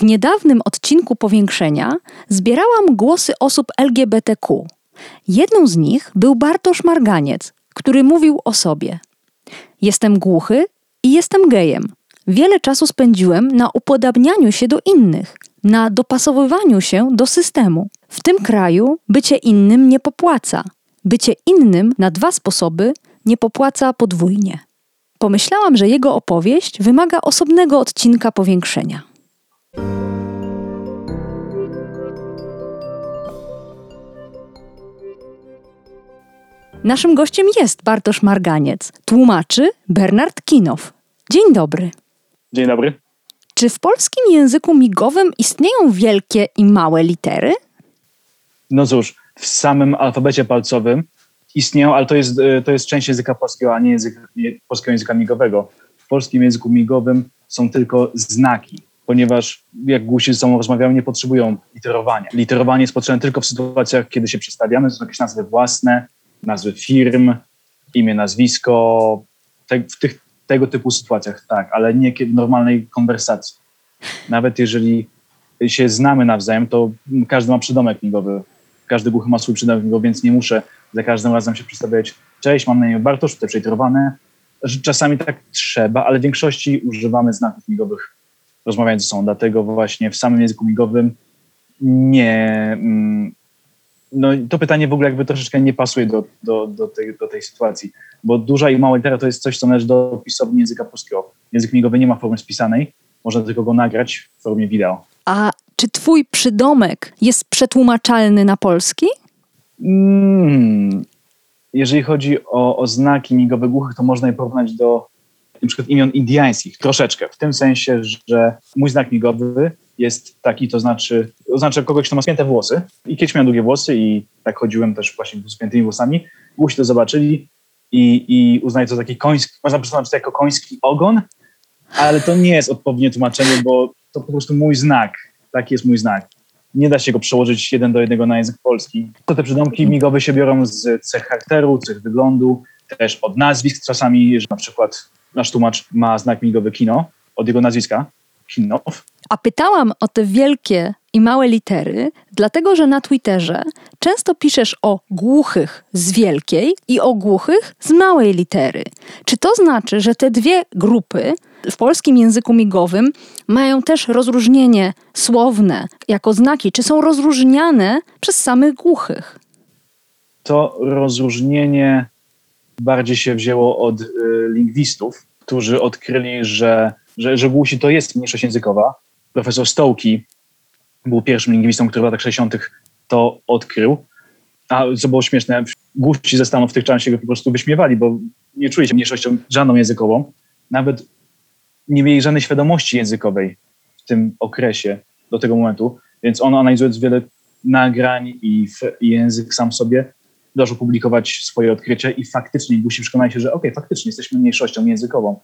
W niedawnym odcinku powiększenia zbierałam głosy osób LGBTQ. Jedną z nich był Bartosz Marganiec, który mówił o sobie: Jestem głuchy i jestem gejem. Wiele czasu spędziłem na upodabnianiu się do innych, na dopasowywaniu się do systemu. W tym kraju bycie innym nie popłaca. Bycie innym na dwa sposoby nie popłaca podwójnie. Pomyślałam, że jego opowieść wymaga osobnego odcinka powiększenia. Naszym gościem jest Bartosz Marganiec, tłumaczy Bernard Kinow. Dzień dobry. Dzień dobry. Czy w polskim języku migowym istnieją wielkie i małe litery? No cóż, w samym alfabecie palcowym istnieją, ale to jest, e, to jest część języka polskiego, a nie, język, nie polskiego języka migowego. W polskim języku migowym są tylko znaki, ponieważ jak głusi ze sobą rozmawiają, nie potrzebują literowania. Literowanie jest potrzebne tylko w sytuacjach, kiedy się przedstawiamy, to są jakieś nazwy własne, nazwy firm, imię, nazwisko, te, w tych, tego typu sytuacjach tak, ale nie w normalnej konwersacji. Nawet jeżeli się znamy nawzajem, to każdy ma przydomek migowy. Każdy głuchy ma swój przydomek migowy, więc nie muszę za każdym razem się przedstawiać. Cześć, mam na imię Bartosz, tutaj przeliterowane. Czasami tak trzeba, ale w większości używamy znaków migowych rozmawiając ze sobą. Dlatego właśnie w samym języku migowym nie, mm, no to pytanie w ogóle jakby troszeczkę nie pasuje do, do, do, tej, do tej sytuacji, bo duża i mała litera to jest coś, co należy do pisowni języka polskiego. Język migowy nie ma formy spisanej, można tylko go nagrać w formie wideo. A czy twój przydomek jest przetłumaczalny na polski? Mm, jeżeli chodzi o, o znaki migowe głuchych, to można je porównać do przykład imion indiańskich, troszeczkę, w tym sensie, że mój znak migowy jest taki, to znaczy, oznacza kogoś, kto ma spięte włosy. I kiedyś miałem długie włosy i tak chodziłem też właśnie z spiętymi włosami. Głusi to zobaczyli i, i uznali to taki koński, można przetłumaczyć to jako koński ogon, ale to nie jest odpowiednie tłumaczenie, bo to po prostu mój znak. Taki jest mój znak. Nie da się go przełożyć jeden do jednego na język polski. To te przydomki migowe się biorą z cech charakteru, cech wyglądu, też od nazwisk czasami, że na przykład nasz tłumacz ma znak migowy kino od jego nazwiska, A pytałam o te wielkie i małe litery, dlatego że na Twitterze często piszesz o głuchych z wielkiej i o głuchych z małej litery. Czy to znaczy, że te dwie grupy w polskim języku migowym mają też rozróżnienie słowne jako znaki? Czy są rozróżniane przez samych głuchych? To rozróżnienie bardziej się wzięło od y, lingwistów, którzy odkryli, że, że, że głusi to jest mniejszość językowa, profesor Stołki był pierwszym lingwistą, który w latach 60. to odkrył. A co było śmieszne, głuści ze Stanów w tych czasach się go po prostu wyśmiewali, bo nie czuli się mniejszością żadną językową. Nawet nie mieli żadnej świadomości językowej w tym okresie do tego momentu, więc on analizując wiele nagrań i, język sam sobie zaczął publikować swoje odkrycia i faktycznie głusi przekonali się, że okej, okay, faktycznie jesteśmy mniejszością językową,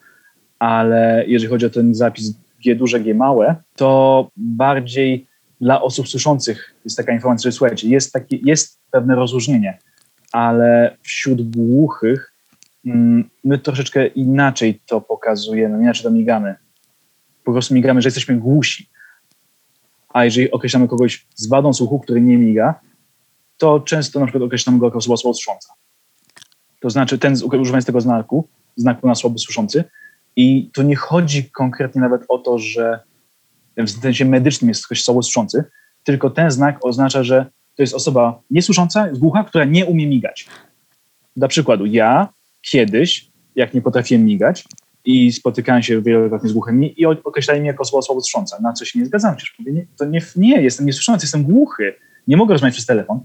ale jeżeli chodzi o ten zapis G duże, G małe, to bardziej dla osób słyszących jest taka informacja, że słuchajcie, jest, taki, jest pewne rozróżnienie, ale wśród głuchych mm, my troszeczkę inaczej to pokazujemy, inaczej to migamy. Po prostu migamy, że jesteśmy głusi. A jeżeli określamy kogoś z wadą słuchu, który nie miga, to często na przykład określamy go jako osoba słabosłysząca. To znaczy ten, używając tego znaku, znaku na słabosłyszący, i tu nie chodzi konkretnie nawet o to, że w sensie medycznym jest ktoś słabosłyszący, tylko ten znak oznacza, że to jest osoba niesłysząca, głucha, która nie umie migać. Dla przykładu, ja kiedyś, jak nie potrafiłem migać i spotykałem się wielokrotnie z głuchymi i określali mnie jako osoba słabosłysząca, na co się nie zgadzam. Przecież mówię, nie, to nie, nie, jestem niesłyszący, jestem głuchy, nie mogę rozmawiać przez telefon,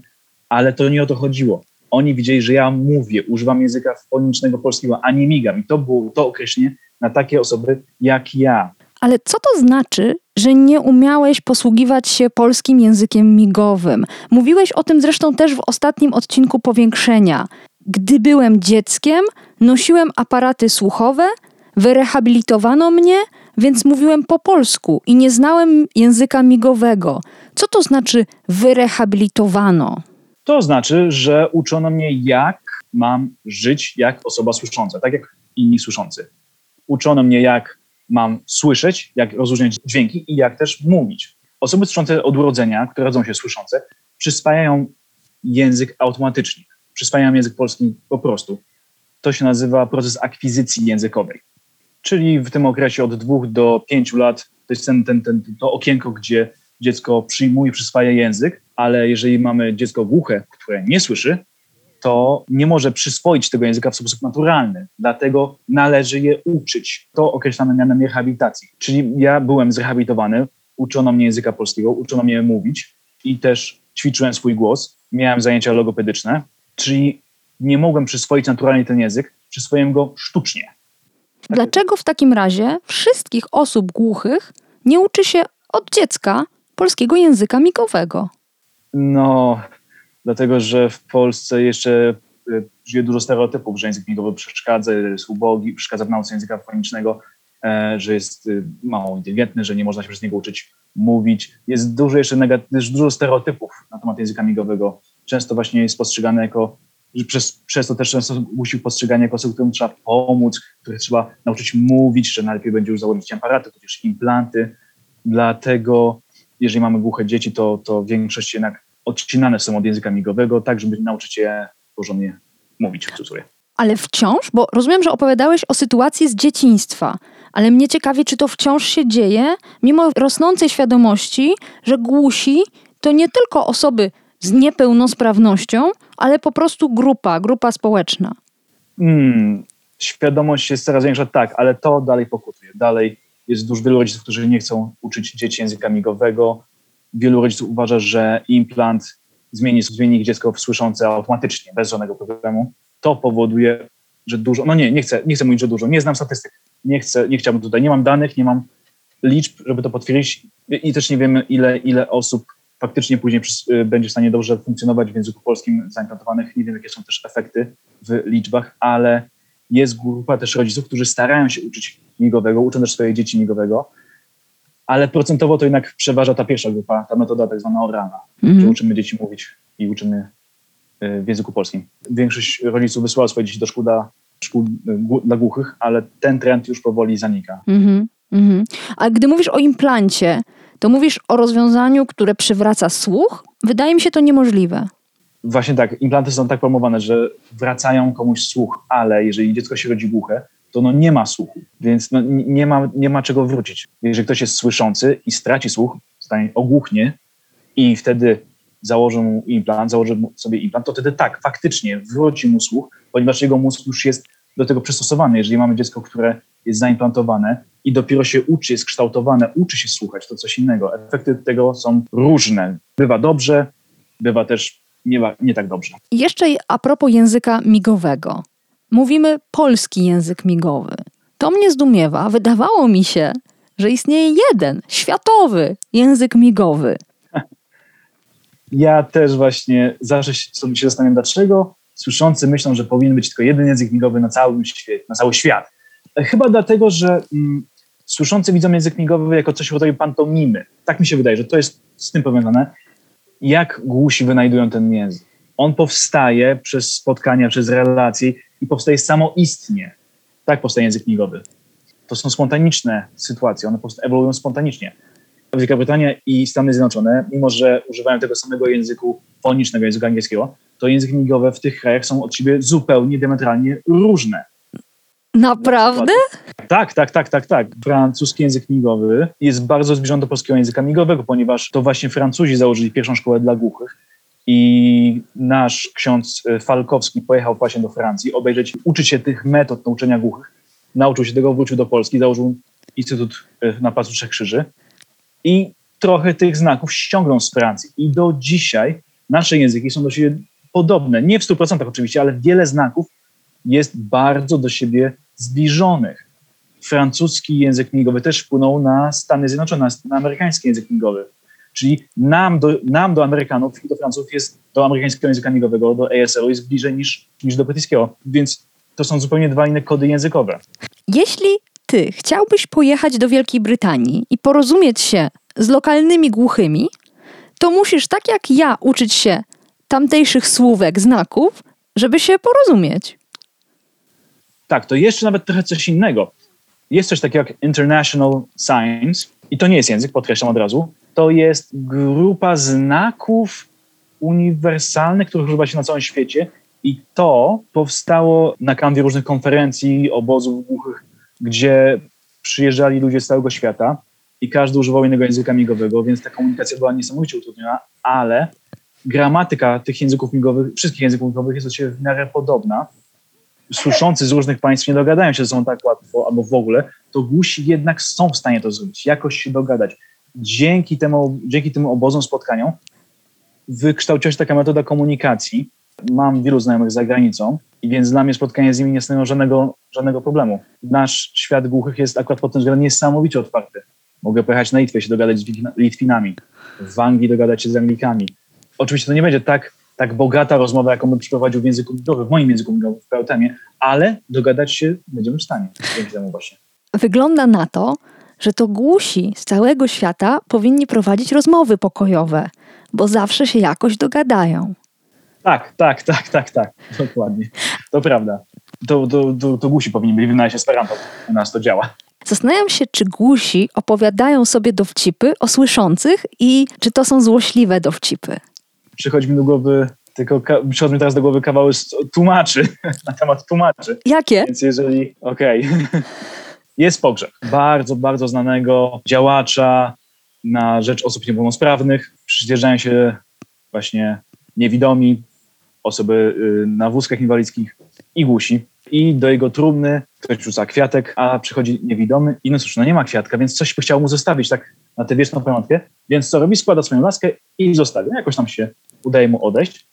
ale to nie o to chodziło. Oni widzieli, że ja mówię, używam języka fonicznego polskiego, a nie migam. I to było to określenie na takie osoby jak ja. Ale co to znaczy, że nie umiałeś posługiwać się polskim językiem migowym. Mówiłeś o tym zresztą też w ostatnim odcinku powiększenia. Gdy byłem dzieckiem, nosiłem aparaty słuchowe, wyrehabilitowano mnie, więc mówiłem po polsku i nie znałem języka migowego. Co to znaczy wyrehabilitowano? To znaczy, że uczono mnie, jak mam żyć jak osoba słysząca, tak jak inni słyszący. Uczono mnie, jak mam słyszeć, jak rozróżniać dźwięki i jak też mówić. Osoby słyszące od urodzenia, które rodzą się słyszące, przyswajają język automatycznie. Przyswajają język polski po prostu. To się nazywa proces akwizycji językowej. Czyli w tym okresie od dwóch do pięciu lat to jest ten, ten, ten, to okienko, gdzie dziecko przyjmuje, przyswaja język, ale jeżeli mamy dziecko głuche, które nie słyszy, to nie może przyswoić tego języka w sposób naturalny. Dlatego należy je uczyć. To określamy mianem rehabilitacji. Czyli ja byłem zrehabilitowany, uczono mnie języka polskiego, uczono mnie mówić i też ćwiczyłem swój głos. Miałem zajęcia logopedyczne, czyli nie mogłem przyswoić naturalnie ten język, przyswoiłem go sztucznie. Dlaczego w takim razie wszystkich osób głuchych nie uczy się od dziecka polskiego języka migowego? No, dlatego że w Polsce jeszcze y, żyje dużo stereotypów, że język migowy przeszkadza, jest ubogi, przeszkadza w nauce języka fonicznego, e, że jest y, mało inteligentny, że nie można się przez niego uczyć mówić. Jest dużo jeszcze negatyw, dużo stereotypów na temat języka migowego. Często właśnie jest postrzegane jako, że przez, przez to też często musi postrzeganie jako osoby, którym trzeba pomóc, które trzeba nauczyć mówić, że najlepiej będzie już założyć aparaty, tudzież implanty. Dlatego jeżeli mamy głuche dzieci, to, to większość jednak odcinane są od języka migowego, tak żeby nauczyć je porządnie mówić w cudzysłowie. Ale wciąż, bo rozumiem, że opowiadałeś o sytuacji z dzieciństwa, ale mnie ciekawi, czy to wciąż się dzieje, mimo rosnącej świadomości, że głusi to nie tylko osoby z niepełnosprawnością, ale po prostu grupa, grupa społeczna. Hmm, świadomość jest coraz większa, tak, ale to dalej pokutuje. Dalej jest dużo wielu rodziców, którzy nie chcą uczyć dzieci języka migowego, wielu rodziców uważa, że implant zmieni, zmieni ich dziecko w słyszące automatycznie, bez żadnego problemu. To powoduje, że dużo, no nie, nie chcę, nie chcę mówić, że dużo, nie znam statystyk, nie chcę, nie chciałbym tutaj, nie mam danych, nie mam liczb, żeby to potwierdzić i też nie wiemy, ile, ile osób faktycznie później y, będzie w stanie dobrze funkcjonować w języku polskim zaimplantowanych. Nie wiem, jakie są też efekty w liczbach, ale jest grupa też rodziców, którzy starają się uczyć migowego, uczą też swoje dzieci migowego, ale procentowo to jednak przeważa ta pierwsza grupa, ta metoda tak zwana oralna, mhm. że uczymy dzieci mówić i uczymy y, w języku polskim. Większość rodziców wysyła swoje dzieci do szkół dla, szkół y, dla głuchych, ale ten trend już powoli zanika. Mhm. Mhm. A gdy mówisz o implancie, to mówisz o rozwiązaniu, które przywraca słuch? Wydaje mi się to niemożliwe. Właśnie tak, implanty są tak promowane, że wracają komuś słuch, ale jeżeli dziecko się rodzi głuche, to no nie ma słuchu, więc no nie, ma, nie ma czego wrócić. Jeżeli ktoś jest słyszący i straci słuch, stanie ogłuchnie i wtedy założy mu implant, założy sobie implant, to wtedy tak, faktycznie wróci mu słuch, ponieważ jego mózg już jest do tego przystosowany. Jeżeli mamy dziecko, które jest zaimplantowane i dopiero się uczy, jest kształtowane, uczy się słuchać, to coś innego. Efekty tego są różne. Bywa dobrze, bywa też nie, nie tak dobrze. Jeszcze a propos języka migowego mówimy polski język migowy. To mnie zdumiewa. Wydawało mi się, że istnieje jeden, światowy język migowy. Ja też właśnie zawsze sobie się zastanawiam, dlaczego słyszący myślą, że powinien być tylko jeden język migowy na całym świecie, na cały świat. Chyba dlatego, że mm, słyszący widzą język migowy jako coś w rodzaju pantomimy. Tak mi się wydaje, że to jest z tym powiązane. Jak głusi wynajdują ten język? On powstaje przez spotkania, przez relacje i powstaje samoistnie. Tak powstaje język migowy. To są spontaniczne sytuacje, one ewoluują spontanicznie. Wielka Brytania i Stany Zjednoczone, mimo że używają tego samego języku fonicznego, języka angielskiego, to języki migowe w tych krajach są od siebie zupełnie diametralnie różne. Naprawdę? Tak, tak, tak, tak, tak. Francuski język migowy jest bardzo zbliżony do polskiego języka migowego, ponieważ to właśnie Francuzi założyli pierwszą szkołę dla głuchych i nasz ksiądz e, Falkowski pojechał właśnie do Francji obejrzeć, uczyć się tych metod nauczania głuchych. Nauczył się tego, wrócił do Polski, założył Instytut e, na Placu Trzech Krzyży i trochę tych znaków ściągnął z Francji. I do dzisiaj nasze języki są do siebie podobne. Nie w 100% oczywiście, ale wiele znaków jest bardzo do siebie zbliżonych. francuski język migowy też wpłynął na Stany Zjednoczone, na amerykański język migowy. Czyli nam do, nam do Amerykanów i do Francuzów jest, do amerykańskiego języka migowego, do ASL-u jest bliżej niż, niż do brytyjskiego. Więc to są zupełnie dwa inne kody językowe. Jeśli ty chciałbyś pojechać do Wielkiej Brytanii i porozumieć się z lokalnymi głuchymi, to musisz tak jak ja uczyć się tamtejszych słówek, znaków, żeby się porozumieć. Tak, to jeszcze nawet trochę coś innego. Jest coś takiego jak International Signs i to nie jest język, podkreślam od razu. To jest grupa znaków uniwersalnych, których używa się na całym świecie i to powstało na kanwie różnych konferencji, obozów głuchych, gdzie przyjeżdżali ludzie z całego świata i każdy używał innego języka migowego, więc ta komunikacja była niesamowicie utrudniona, ale gramatyka tych języków migowych, wszystkich języków migowych jest do siebie w miarę podobna. Słyszący z różnych państw nie dogadają się ze sobą tak łatwo, albo w ogóle, to głusi jednak są w stanie to zrobić, jakoś się dogadać. Dzięki temu, dzięki tym obozom, spotkaniom wykształciła się taka metoda komunikacji. Mam wielu znajomych za granicą, więc dla mnie spotkanie z nimi nie stanowiło żadnego, żadnego problemu. Nasz świat głuchych jest akurat pod tym względem niesamowicie otwarty. Mogę pojechać na Litwę się dogadać z Litwinami, w Anglii dogadać się z Anglikami. Oczywiście to nie będzie tak, tak bogata rozmowa, jaką bym przeprowadził w języku migowym, w moim języku migowym, w PLTM-ie, ale dogadać się będziemy w stanie dzięki temu właśnie. Wygląda na to, że to głusi z całego świata powinni prowadzić rozmowy pokojowe, bo zawsze się jakoś dogadają. Tak, tak, tak, tak, tak, dokładnie. To prawda. To, to, to, to głusi powinni być wynaleźć Esperanto. U nas to działa. Zastanawiam się, czy głusi opowiadają sobie dowcipy o słyszących i czy to są złośliwe dowcipy. Przychodzi mi do głowy tylko przychodzi mi teraz do głowy kawały tłumaczy na temat tłumaczy. Jakie? Więc jeżeli, okej. Okay. Jest pogrzeb bardzo, bardzo znanego działacza na rzecz osób niepełnosprawnych. Przyjeżdżają się właśnie niewidomi, osoby y, na wózkach inwalidzkich i głusi. I do jego trumny ktoś rzuca kwiatek, a przychodzi niewidomy i no cóż, no nie ma kwiatka, więc coś by chciał mu zostawić tak na tę wieczną pamiątkę. Więc co robi? Składa swoją laskę i zostawia. No jakoś tam się udaje mu odejść.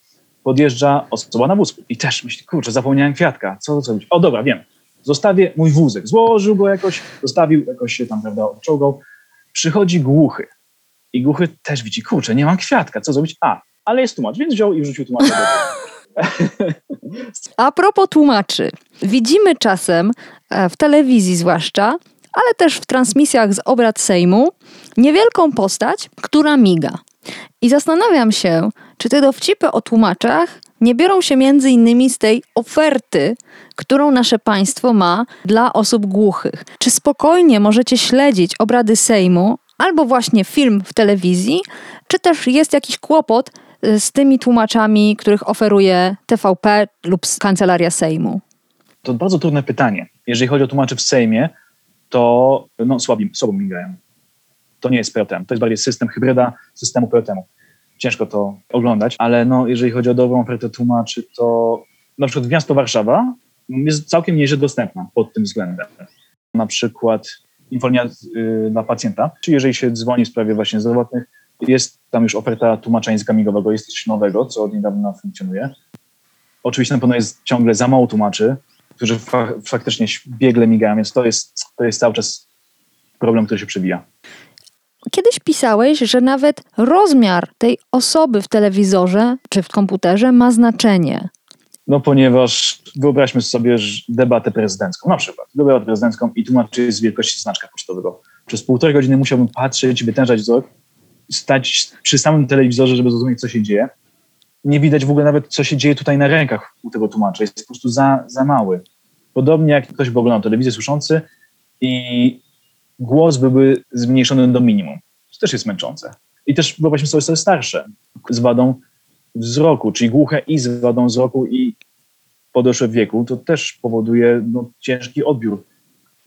Podjeżdża osoba na wózku i też myśli, kurczę, zapomniałem kwiatka, co zrobić? O dobra, wiem, zostawię mój wózek. Złożył go jakoś, zostawił, jakoś się tam, prawda, odczołgał. Przychodzi głuchy i głuchy też widzi, kurczę, nie mam kwiatka, co zrobić? A, ale jest tłumacz, więc wziął i wrzucił tłumacza A propos tłumaczy. Widzimy czasem e, w telewizji zwłaszcza, ale też w transmisjach z obrad Sejmu niewielką postać, która miga. I zastanawiam się, czy te dowcipy o tłumaczach nie biorą się między innymi z tej oferty, którą nasze państwo ma dla osób głuchych. Czy spokojnie możecie śledzić obrady Sejmu albo właśnie film w telewizji, czy też jest jakiś kłopot z tymi tłumaczami, których oferuje TVP lub Kancelaria Sejmu? To bardzo trudne pytanie. Jeżeli chodzi o tłumaczy w Sejmie, to no, słabi, słabo migają. To nie jest POTM, to jest bardziej system hybryda systemu POTM-u. Ciężko to oglądać, ale no, jeżeli chodzi o dobrą ofertę tłumaczy, to na przykład miasto Warszawa jest całkiem nieźle dostępna pod tym względem. Na przykład informacja y, dla pacjenta, czy jeżeli się dzwoni w sprawie właśnie zdrowotnych, jest tam już oferta tłumacza języka migowego, jest coś nowego, co od niedawna funkcjonuje. Oczywiście na pewno jest ciągle za mało tłumaczy, którzy fa faktycznie biegle migają, więc to jest, to jest cały czas problem, który się przebija. Kiedyś pisałeś, że nawet rozmiar tej osoby w telewizorze czy w komputerze ma znaczenie. No ponieważ wyobraźmy sobie debatę prezydencką, na przykład debatę prezydencką i tłumaczy z wielkości znaczka pocztowego. Przez półtorej godziny musiałbym patrzeć, wytężać wzrok, stać przy samym telewizorze, żeby zrozumieć, co się dzieje. Nie widać w ogóle nawet, co się dzieje tutaj na rękach u tego tłumacza. Jest po prostu za, za mały. Podobnie jak ktoś by oglądał telewizję słyszący i głos byłby zmniejszony do minimum. To też jest męczące. I też wyobraźmy sobie osoby starsze z wadą wzroku, czyli głuche i z wadą wzroku i podeszłe wieku, to też powoduje no, ciężki odbiór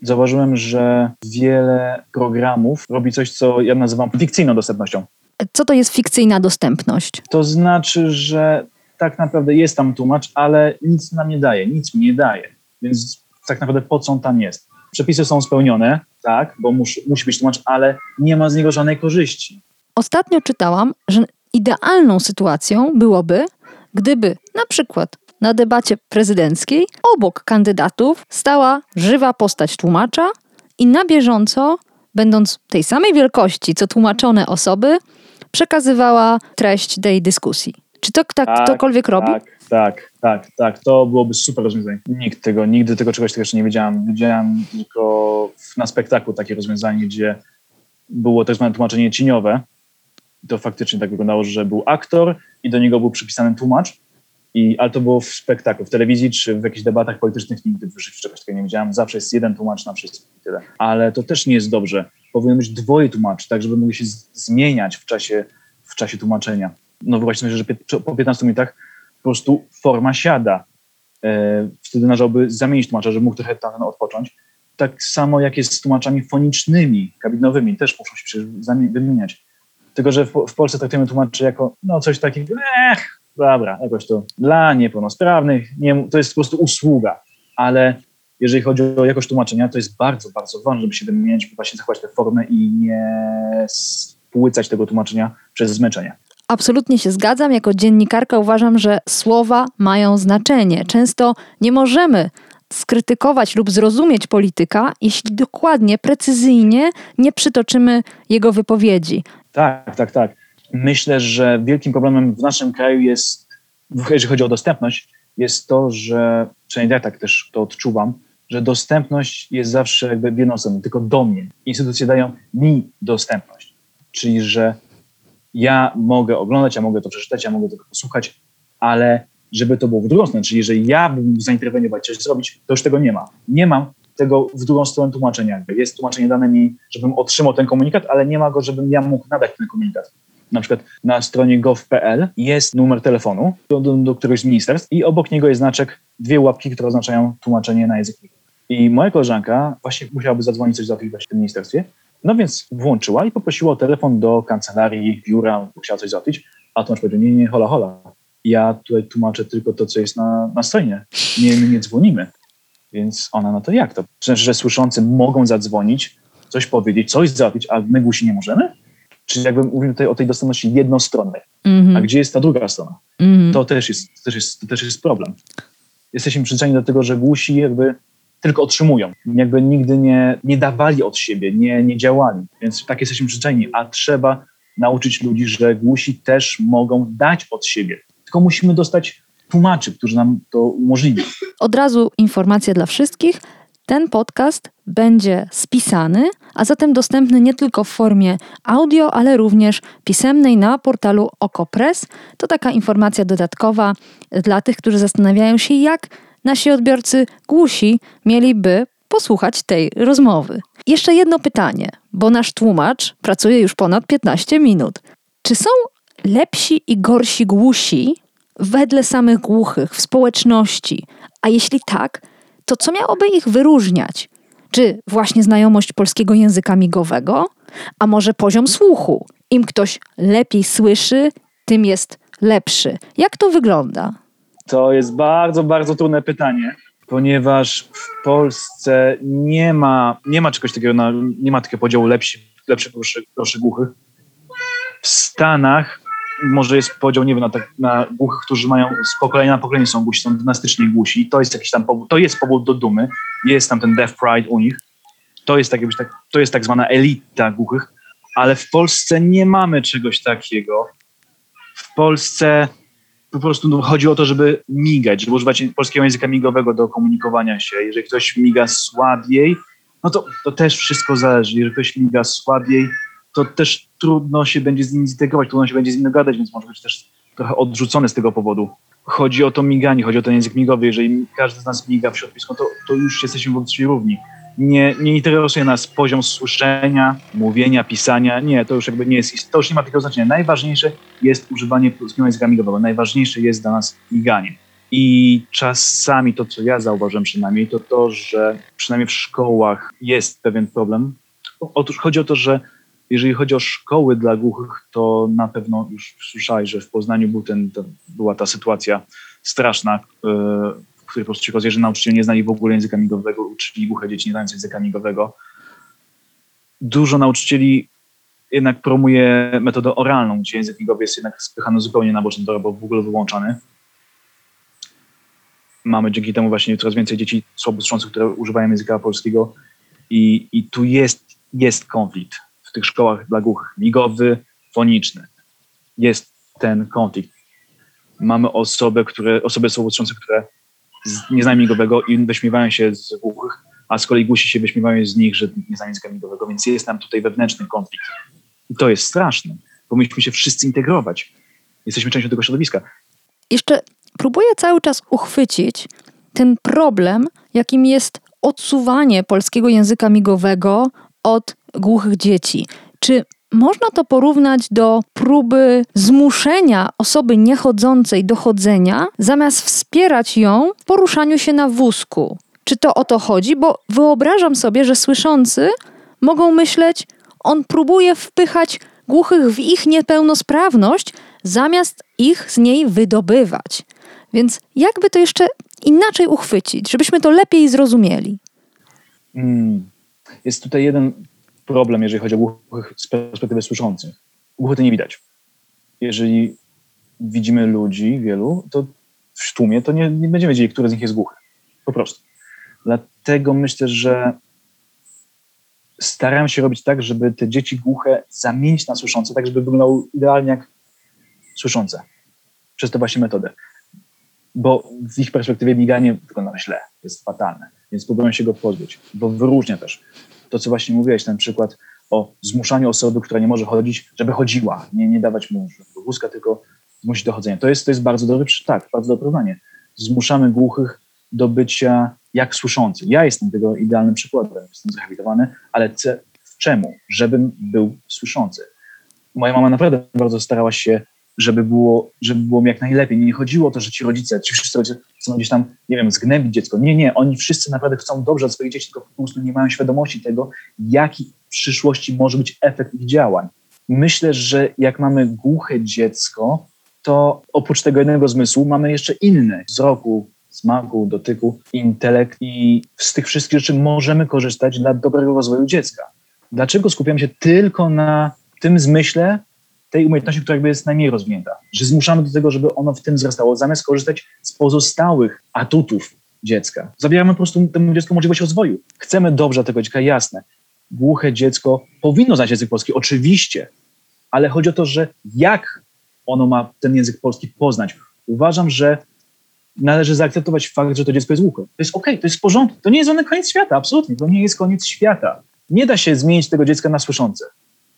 zauważyłem, że wiele programów robi coś, co ja nazywam fikcyjną dostępnością. Co to jest fikcyjna dostępność? To znaczy, że tak naprawdę jest tam tłumacz, ale nic nam nie daje, nic mi nie daje. Więc tak naprawdę po co on tam jest? Przepisy są spełnione, tak, bo musi, musi być tłumacz, ale nie ma z niego żadnej korzyści. Ostatnio czytałam, że idealną sytuacją byłoby, gdyby na przykład na debacie prezydenckiej obok kandydatów stała żywa postać tłumacza, i na bieżąco, będąc tej samej wielkości, co tłumaczone osoby, przekazywała treść tej dyskusji. Czy to tak, Tak, ktokolwiek robi? Tak, tak, tak, tak. To byłoby super rozwiązanie. Nikt tego, nigdy tego czegoś jeszcze nie wiedziałem. Widziałem tylko na spektaklu takie rozwiązanie, gdzie było tak zwane tłumaczenie cieniowe. To faktycznie tak wyglądało, że był aktor i do niego był przypisany tłumacz. I, ale to było w spektaklu, w telewizji czy w jakichś debatach politycznych nigdy w życiu czegoś takiego nie widziałem. Zawsze jest jeden tłumacz na wszystkich tyle. Ale to też nie jest dobrze. Powinno być dwoje tłumaczy, tak żeby mogli się zmieniać w czasie, w czasie tłumaczenia. No sobie, że po 15 minutach po prostu forma siada. E, wtedy należałoby zamienić tłumacza, żeby mógł trochę tam odpocząć. Tak samo jak jest z tłumaczami fonicznymi, kabinowymi, też muszą się przecież wymieniać. Tylko, że w Polsce traktujemy tłumaczy jako no coś takiego, ech, dobra, jakoś to dla niepełnosprawnych, nie, to jest po prostu usługa. Ale jeżeli chodzi o jakość tłumaczenia, to jest bardzo, bardzo ważne, żeby się wymieniać, właśnie zachować tę formę i nie spłycać tego tłumaczenia przez zmęczenie. Absolutnie się zgadzam. Jako dziennikarka uważam, że słowa mają znaczenie. Często nie możemy skrytykować lub zrozumieć polityka, jeśli dokładnie, precyzyjnie nie przytoczymy jego wypowiedzi. Tak, tak, tak. Myślę, że wielkim problemem w naszym kraju jest, jeżeli chodzi o dostępność, jest to, że, przynajmniej ja tak też to odczuwam, że dostępność jest zawsze jakby stronę, tylko do mnie. Instytucje dają mi dostępność. Czyli, że ja mogę oglądać, ja mogę to przeczytać, ja mogę tego posłuchać, ale żeby to było w drugą stronę, czyli jeżeli ja bym mógł zainterweniować, coś zrobić, to już tego nie ma. Nie mam tego w drugą stronę tłumaczenia. Jest tłumaczenie dane mi, żebym otrzymał ten komunikat, ale nie ma go, żebym ja mógł nadać ten komunikat. Na przykład na stronie gov.pl jest numer telefonu do, do, do któregoś z ministerstw i obok niego jest znaczek, dwie łapki, które oznaczają tłumaczenie na język. I moja koleżanka właśnie musiałaby zadzwonić coś załatwić w tym ministerstwie, no więc włączyła i poprosiła o telefon do kancelarii, biura, bo chciała coś załatwić, a tłumacz powiedział, nie, nie, hola, hola, ja tutaj tłumaczę tylko to, co jest na, na stronie, nie, my nie dzwonimy. Więc ona, no to jak to? Znaczy, że słyszący mogą zadzwonić, coś powiedzieć, coś załatwić, a my głusi nie możemy? Czyli jakbym mówił tutaj o tej dostępności jednostronnej. Mhm, A gdzie jest ta druga strona? mhm. To też jest, to też jest, to też jest problem. Jesteśmy przyzwyczajeni do tego, że głusi jakby tylko otrzymują. Jakby nigdy nie, nie dawali od siebie, nie, nie działali. Więc tak jesteśmy przyzwyczajeni. A trzeba nauczyć ludzi, że głusi też mogą dać od siebie. Tylko musimy dostać tłumaczy, którzy nam to umożliwią. Od razu informacja dla wszystkich. Ten podcast będzie spisany, a zatem dostępny nie tylko w formie audio, ale również pisemnej na portalu OkoPress. To taka informacja dodatkowa dla tych, którzy zastanawiają się, jak nasi odbiorcy głusi mieliby posłuchać tej rozmowy. Jeszcze jedno pytanie, bo nasz tłumacz pracuje już ponad 15 minut. Czy są lepsi i gorsi głusi wedle samych głuchych w społeczności? A jeśli tak, to co miałoby ich wyróżniać? Czy właśnie znajomość polskiego języka migowego? A może poziom słuchu? Im ktoś lepiej słyszy, tym jest lepszy. Jak to wygląda? To jest bardzo, bardzo trudne pytanie, ponieważ w Polsce nie ma, nie ma czegoś takiego, na, nie ma takiego podziału lepsi, lepszych, gorszych, głuchych. W Stanach może jest podział, nie wiem, na, tak, na głuchych, którzy mają z pokolenia na pokolenie są głusi, są dynastycznie głusi to jest jakiś tam powód, to jest powód do dumy, jest tam ten deaf pride u nich, to jest tak, tak, to jest tak zwana elita głuchych, ale w Polsce nie mamy czegoś takiego. W Polsce po prostu no, chodzi o to, żeby migać, żeby używać polskiego języka migowego do komunikowania się. Jeżeli ktoś miga słabiej, no to, to też wszystko zależy. Jeżeli ktoś miga słabiej, to też trudno się będzie z nim zintegrować, trudno się będzie z nim dogadać, więc może być też trochę odrzucony z tego powodu. Chodzi o to miganie, chodzi o ten język migowy. Jeżeli każdy z nas miga w środowisku, to, to już jesteśmy wobec siebie równi. Nie, nie interesuje nas poziom słyszenia, mówienia, pisania. Nie, to już jakby nie jest, to już nie ma takiego znaczenia. Najważniejsze jest używanie polskiego języka migowego. Najważniejsze jest dla nas miganie. I czasami to, co ja zauważyłem przynajmniej, to to, że przynajmniej w szkołach jest pewien problem. Otóż chodzi o to, że jeżeli chodzi o szkoły dla głuchych, to na pewno już słyszałeś, że w Poznaniu był ten, była ta sytuacja straszna, w której po prostu się okazuje, że nauczyciele nie znali w ogóle języka migowego, uczyli głuche dzieci nie znając języka migowego. Dużo nauczycieli jednak promuje metodę oralną, gdzie język migowy jest jednak spychany zupełnie na boczny tor, albo w ogóle wyłączany. Mamy dzięki temu właśnie coraz więcej dzieci słabo słyszących, które używają języka polskiego I, i tu jest, jest konflikt w tych szkołach dla głuchych, migowy, foniczny. Jest ten konflikt. Mamy osoby, które, osoby słabosłyszące, które nie migowego i wyśmiewają się z głuchych, a z kolei głusi się wyśmiewają z nich, że nie języka migowego, więc jest tam tutaj wewnętrzny konflikt. I to jest straszne. Powinniśmy się wszyscy integrować. Jesteśmy częścią tego środowiska. Jeszcze próbuję cały czas uchwycić ten problem, jakim jest odsuwanie polskiego języka migowego od głuchych dzieci. Czy można to porównać do próby zmuszenia osoby niechodzącej do chodzenia, zamiast wspierać ją w poruszaniu się na wózku? Czy to o to chodzi? Bo wyobrażam sobie, że słyszący mogą myśleć, on próbuje wpychać głuchych w ich niepełnosprawność, zamiast ich z niej wydobywać. Więc jakby to jeszcze inaczej uchwycić, żebyśmy to lepiej zrozumieli? Mm. Jest tutaj jeden problem, jeżeli chodzi o głuchych z perspektywy słyszących. To nie widać. Jeżeli widzimy ludzi wielu, to w tłumie to nie, nie będziemy wiedzieli, który z nich jest głuchy. Po prostu. Dlatego myślę, że staram się robić tak, żeby te dzieci głuche zamienić na słyszące, tak żeby wyglądały idealnie jak słyszące. Przez tę właśnie metodę. Bo w ich perspektywie miganie wygląda źle, jest fatalne, więc próbują się go pozbyć, bo wyróżnia też to, co właśnie mówiłeś, ten przykład o zmuszaniu osoby, która nie może chodzić, żeby chodziła, nie, nie dawać mu wózka, tylko zmusić do chodzenia. To jest, to jest bardzo dobry, tak, bardzo dobre porównanie. Zmuszamy głuchych do bycia jak słyszący. Ja jestem tego idealnym przykładem, jestem zrehabilitowany, ale czemu? Żebym był słyszący. Moja mama naprawdę bardzo starała się, żeby było, żeby było mi jak najlepiej. Nie chodziło o to, że ci rodzice, ci wszyscy rodzice chcą gdzieś tam, nie wiem, zgnębić dziecko. Nie, nie, oni wszyscy naprawdę chcą dobrze dla swoich dzieci, tylko po prostu nie mają świadomości tego, jaki w przyszłości może być efekt ich działań. Myślę, że jak mamy głuche dziecko, to oprócz tego jednego zmysłu mamy jeszcze inny wzroku, smaku, dotyku, intelekt i z tych wszystkich rzeczy możemy korzystać dla dobrego rozwoju dziecka. Dlaczego skupiamy się tylko na tym zmyśle, tej umiejętności, która jakby jest najmniej rozwinięta? Że zmuszamy do tego, żeby ono w tym wzrastało, zamiast korzystać z pozostałych atutów dziecka. Zabieramy po prostu temu dziecku możliwość rozwoju. Chcemy dobrze tego dziecka, jasne. Głuche dziecko powinno znać język polski, oczywiście, ale chodzi o to, że jak ono ma ten język polski poznać. Uważam, że należy zaakceptować fakt, że to dziecko jest głuche. To jest okej, okay, to jest w porządku. To nie jest żaden koniec świata, absolutnie. To nie jest koniec świata. Nie da się zmienić tego dziecka na słyszące.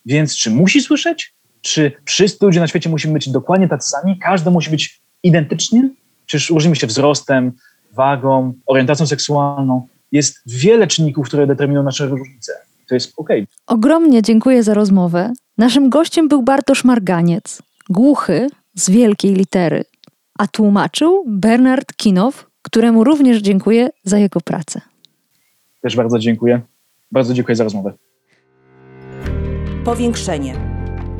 Więc czy musi słyszeć? Czy wszyscy ludzie na świecie musimy być dokładnie tacy sami? Każdy musi być identyczny? Czyż różnimy się wzrostem, wagą, orientacją seksualną? Jest wiele czynników, które determinują nasze różnice. To jest okej. Okay. Ogromnie dziękuję za rozmowę. Naszym gościem był Bartosz Marganiec, głuchy z wielkiej litery a tłumaczył Bernard Kinow, któremu również dziękuję za jego pracę. Też bardzo dziękuję. Bardzo dziękuję za rozmowę. Powiększenie.